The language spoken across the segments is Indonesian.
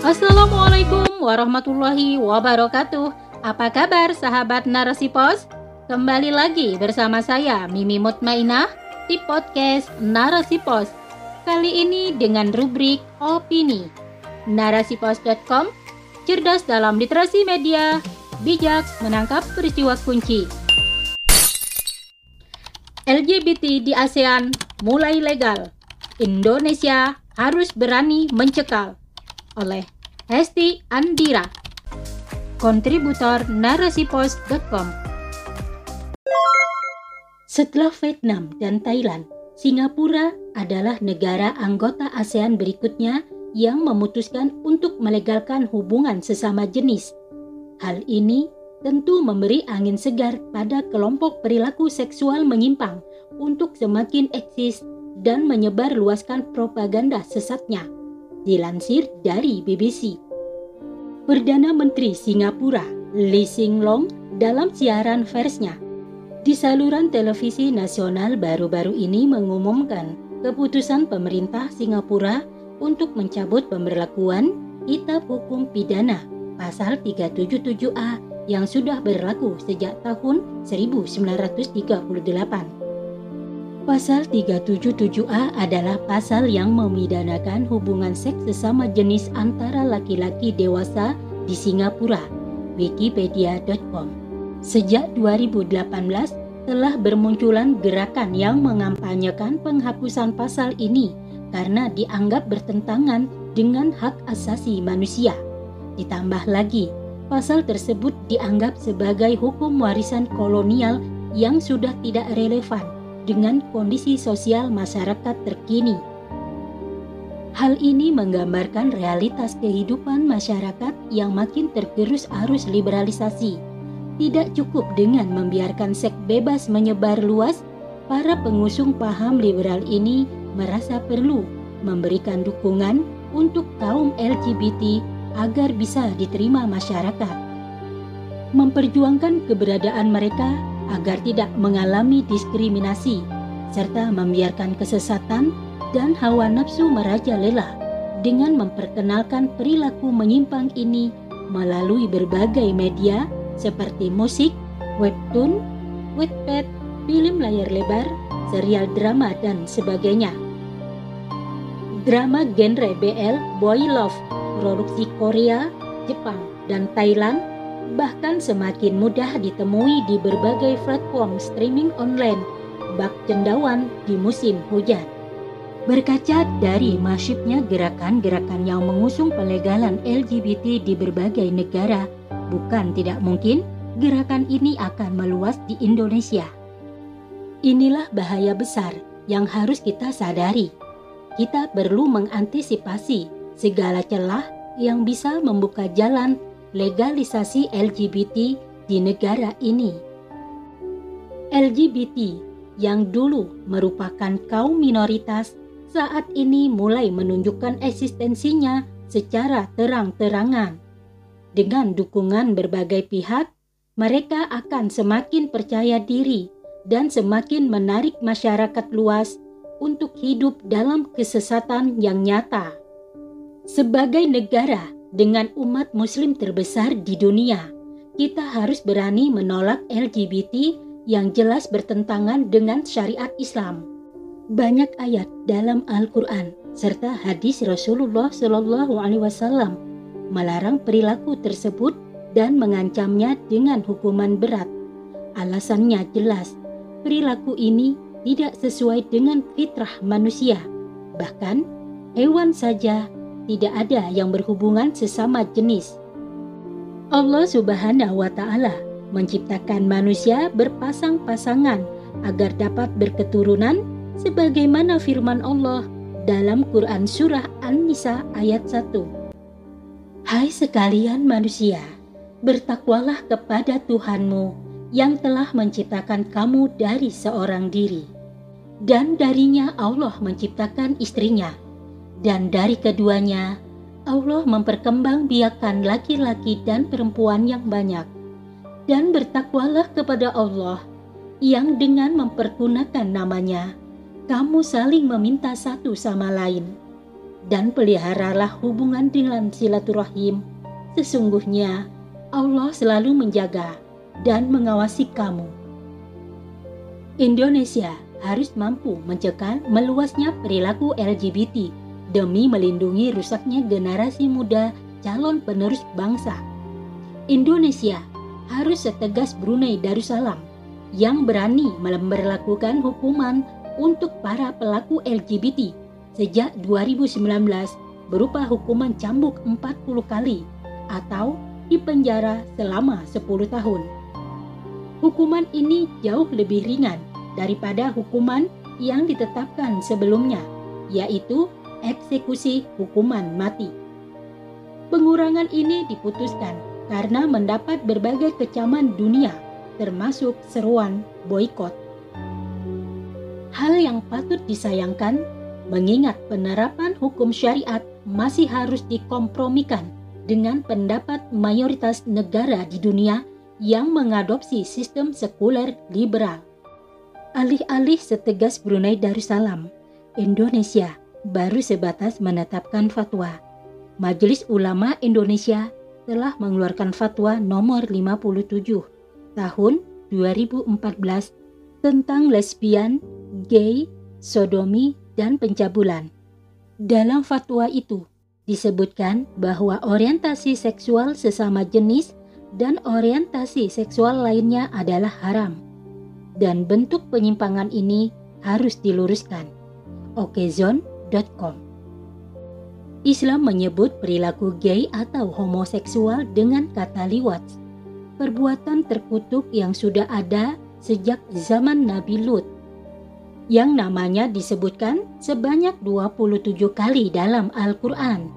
Assalamualaikum warahmatullahi wabarakatuh. Apa kabar sahabat Narasi Pos? Kembali lagi bersama saya Mimi Mutmainah di podcast Narasi Pos. Kali ini dengan rubrik opini. Narasipos.com cerdas dalam literasi media, bijak menangkap peristiwa kunci. LGBT di ASEAN mulai legal. Indonesia harus berani mencekal oleh Hesti Andira, kontributor narasipos.com. Setelah Vietnam dan Thailand, Singapura adalah negara anggota ASEAN berikutnya yang memutuskan untuk melegalkan hubungan sesama jenis. Hal ini tentu memberi angin segar pada kelompok perilaku seksual menyimpang untuk semakin eksis dan menyebar luaskan propaganda sesatnya dilansir dari BBC. Perdana Menteri Singapura Lee Hsien Loong dalam siaran persnya di saluran televisi nasional baru-baru ini mengumumkan keputusan pemerintah Singapura untuk mencabut pemberlakuan kitab hukum pidana pasal 377A yang sudah berlaku sejak tahun 1938. Pasal 377A adalah pasal yang memidanakan hubungan seks sesama jenis antara laki-laki dewasa di Singapura. Wikipedia.com Sejak 2018 telah bermunculan gerakan yang mengampanyekan penghapusan pasal ini karena dianggap bertentangan dengan hak asasi manusia. Ditambah lagi, pasal tersebut dianggap sebagai hukum warisan kolonial yang sudah tidak relevan dengan kondisi sosial masyarakat terkini. Hal ini menggambarkan realitas kehidupan masyarakat yang makin tergerus arus liberalisasi. Tidak cukup dengan membiarkan seks bebas menyebar luas, para pengusung paham liberal ini merasa perlu memberikan dukungan untuk kaum LGBT agar bisa diterima masyarakat. Memperjuangkan keberadaan mereka agar tidak mengalami diskriminasi serta membiarkan kesesatan dan hawa nafsu merajalela dengan memperkenalkan perilaku menyimpang ini melalui berbagai media seperti musik, webtoon, webpad, film layar lebar, serial drama dan sebagainya. Drama genre BL, Boy Love, produksi Korea, Jepang, dan Thailand bahkan semakin mudah ditemui di berbagai platform streaming online bak cendawan di musim hujan. Berkaca dari masifnya gerakan-gerakan yang mengusung pelegalan LGBT di berbagai negara, bukan tidak mungkin gerakan ini akan meluas di Indonesia. Inilah bahaya besar yang harus kita sadari. Kita perlu mengantisipasi segala celah yang bisa membuka jalan legalisasi LGBT di negara ini. LGBT yang dulu merupakan kaum minoritas saat ini mulai menunjukkan eksistensinya secara terang-terangan. Dengan dukungan berbagai pihak, mereka akan semakin percaya diri dan semakin menarik masyarakat luas untuk hidup dalam kesesatan yang nyata. Sebagai negara dengan umat Muslim terbesar di dunia, kita harus berani menolak LGBT yang jelas bertentangan dengan syariat Islam. Banyak ayat dalam Al-Quran serta hadis Rasulullah Shallallahu Alaihi Wasallam melarang perilaku tersebut dan mengancamnya dengan hukuman berat. Alasannya jelas, perilaku ini tidak sesuai dengan fitrah manusia. Bahkan, hewan saja tidak ada yang berhubungan sesama jenis. Allah Subhanahu wa Ta'ala menciptakan manusia berpasang-pasangan agar dapat berketurunan, sebagaimana firman Allah dalam Quran Surah An-Nisa ayat 1. Hai sekalian manusia, bertakwalah kepada Tuhanmu yang telah menciptakan kamu dari seorang diri, dan darinya Allah menciptakan istrinya dan dari keduanya, Allah memperkembangbiakan laki-laki dan perempuan yang banyak. Dan bertakwalah kepada Allah yang dengan mempergunakan namanya, kamu saling meminta satu sama lain. dan peliharalah hubungan dengan silaturahim. Sesungguhnya Allah selalu menjaga dan mengawasi kamu. Indonesia harus mampu mencegah meluasnya perilaku LGBT demi melindungi rusaknya generasi muda calon penerus bangsa. Indonesia harus setegas Brunei Darussalam yang berani memperlakukan hukuman untuk para pelaku LGBT sejak 2019 berupa hukuman cambuk 40 kali atau dipenjara selama 10 tahun. Hukuman ini jauh lebih ringan daripada hukuman yang ditetapkan sebelumnya, yaitu eksekusi hukuman mati. Pengurangan ini diputuskan karena mendapat berbagai kecaman dunia, termasuk seruan boykot. Hal yang patut disayangkan, mengingat penerapan hukum syariat masih harus dikompromikan dengan pendapat mayoritas negara di dunia yang mengadopsi sistem sekuler liberal. Alih-alih setegas Brunei Darussalam, Indonesia baru sebatas menetapkan fatwa. Majelis Ulama Indonesia telah mengeluarkan fatwa nomor 57 tahun 2014 tentang lesbian, gay, sodomi, dan pencabulan. Dalam fatwa itu disebutkan bahwa orientasi seksual sesama jenis dan orientasi seksual lainnya adalah haram dan bentuk penyimpangan ini harus diluruskan. Islam menyebut perilaku gay atau homoseksual dengan kata liwat, perbuatan terkutuk yang sudah ada sejak zaman Nabi Lut, yang namanya disebutkan sebanyak 27 kali dalam Al-Quran.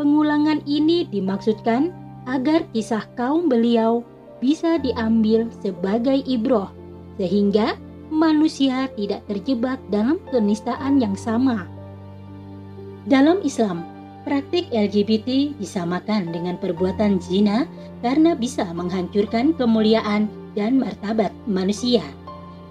Pengulangan ini dimaksudkan agar kisah kaum beliau bisa diambil sebagai ibroh sehingga manusia tidak terjebak dalam kenistaan yang sama. Dalam Islam, praktik LGBT disamakan dengan perbuatan zina karena bisa menghancurkan kemuliaan dan martabat manusia.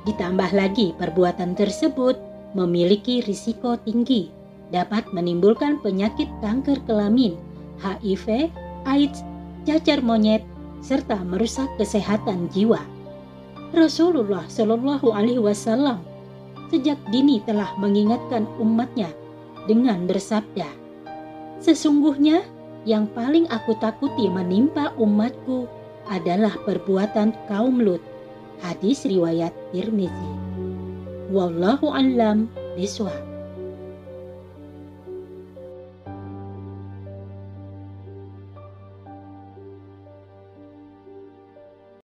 Ditambah lagi perbuatan tersebut memiliki risiko tinggi, dapat menimbulkan penyakit kanker kelamin, HIV, AIDS, cacar monyet, serta merusak kesehatan jiwa. Rasulullah Shallallahu Alaihi Wasallam sejak dini telah mengingatkan umatnya dengan bersabda, Sesungguhnya yang paling aku takuti menimpa umatku adalah perbuatan kaum Lut. Hadis riwayat Tirmizi. Wallahu a'lam bishawab.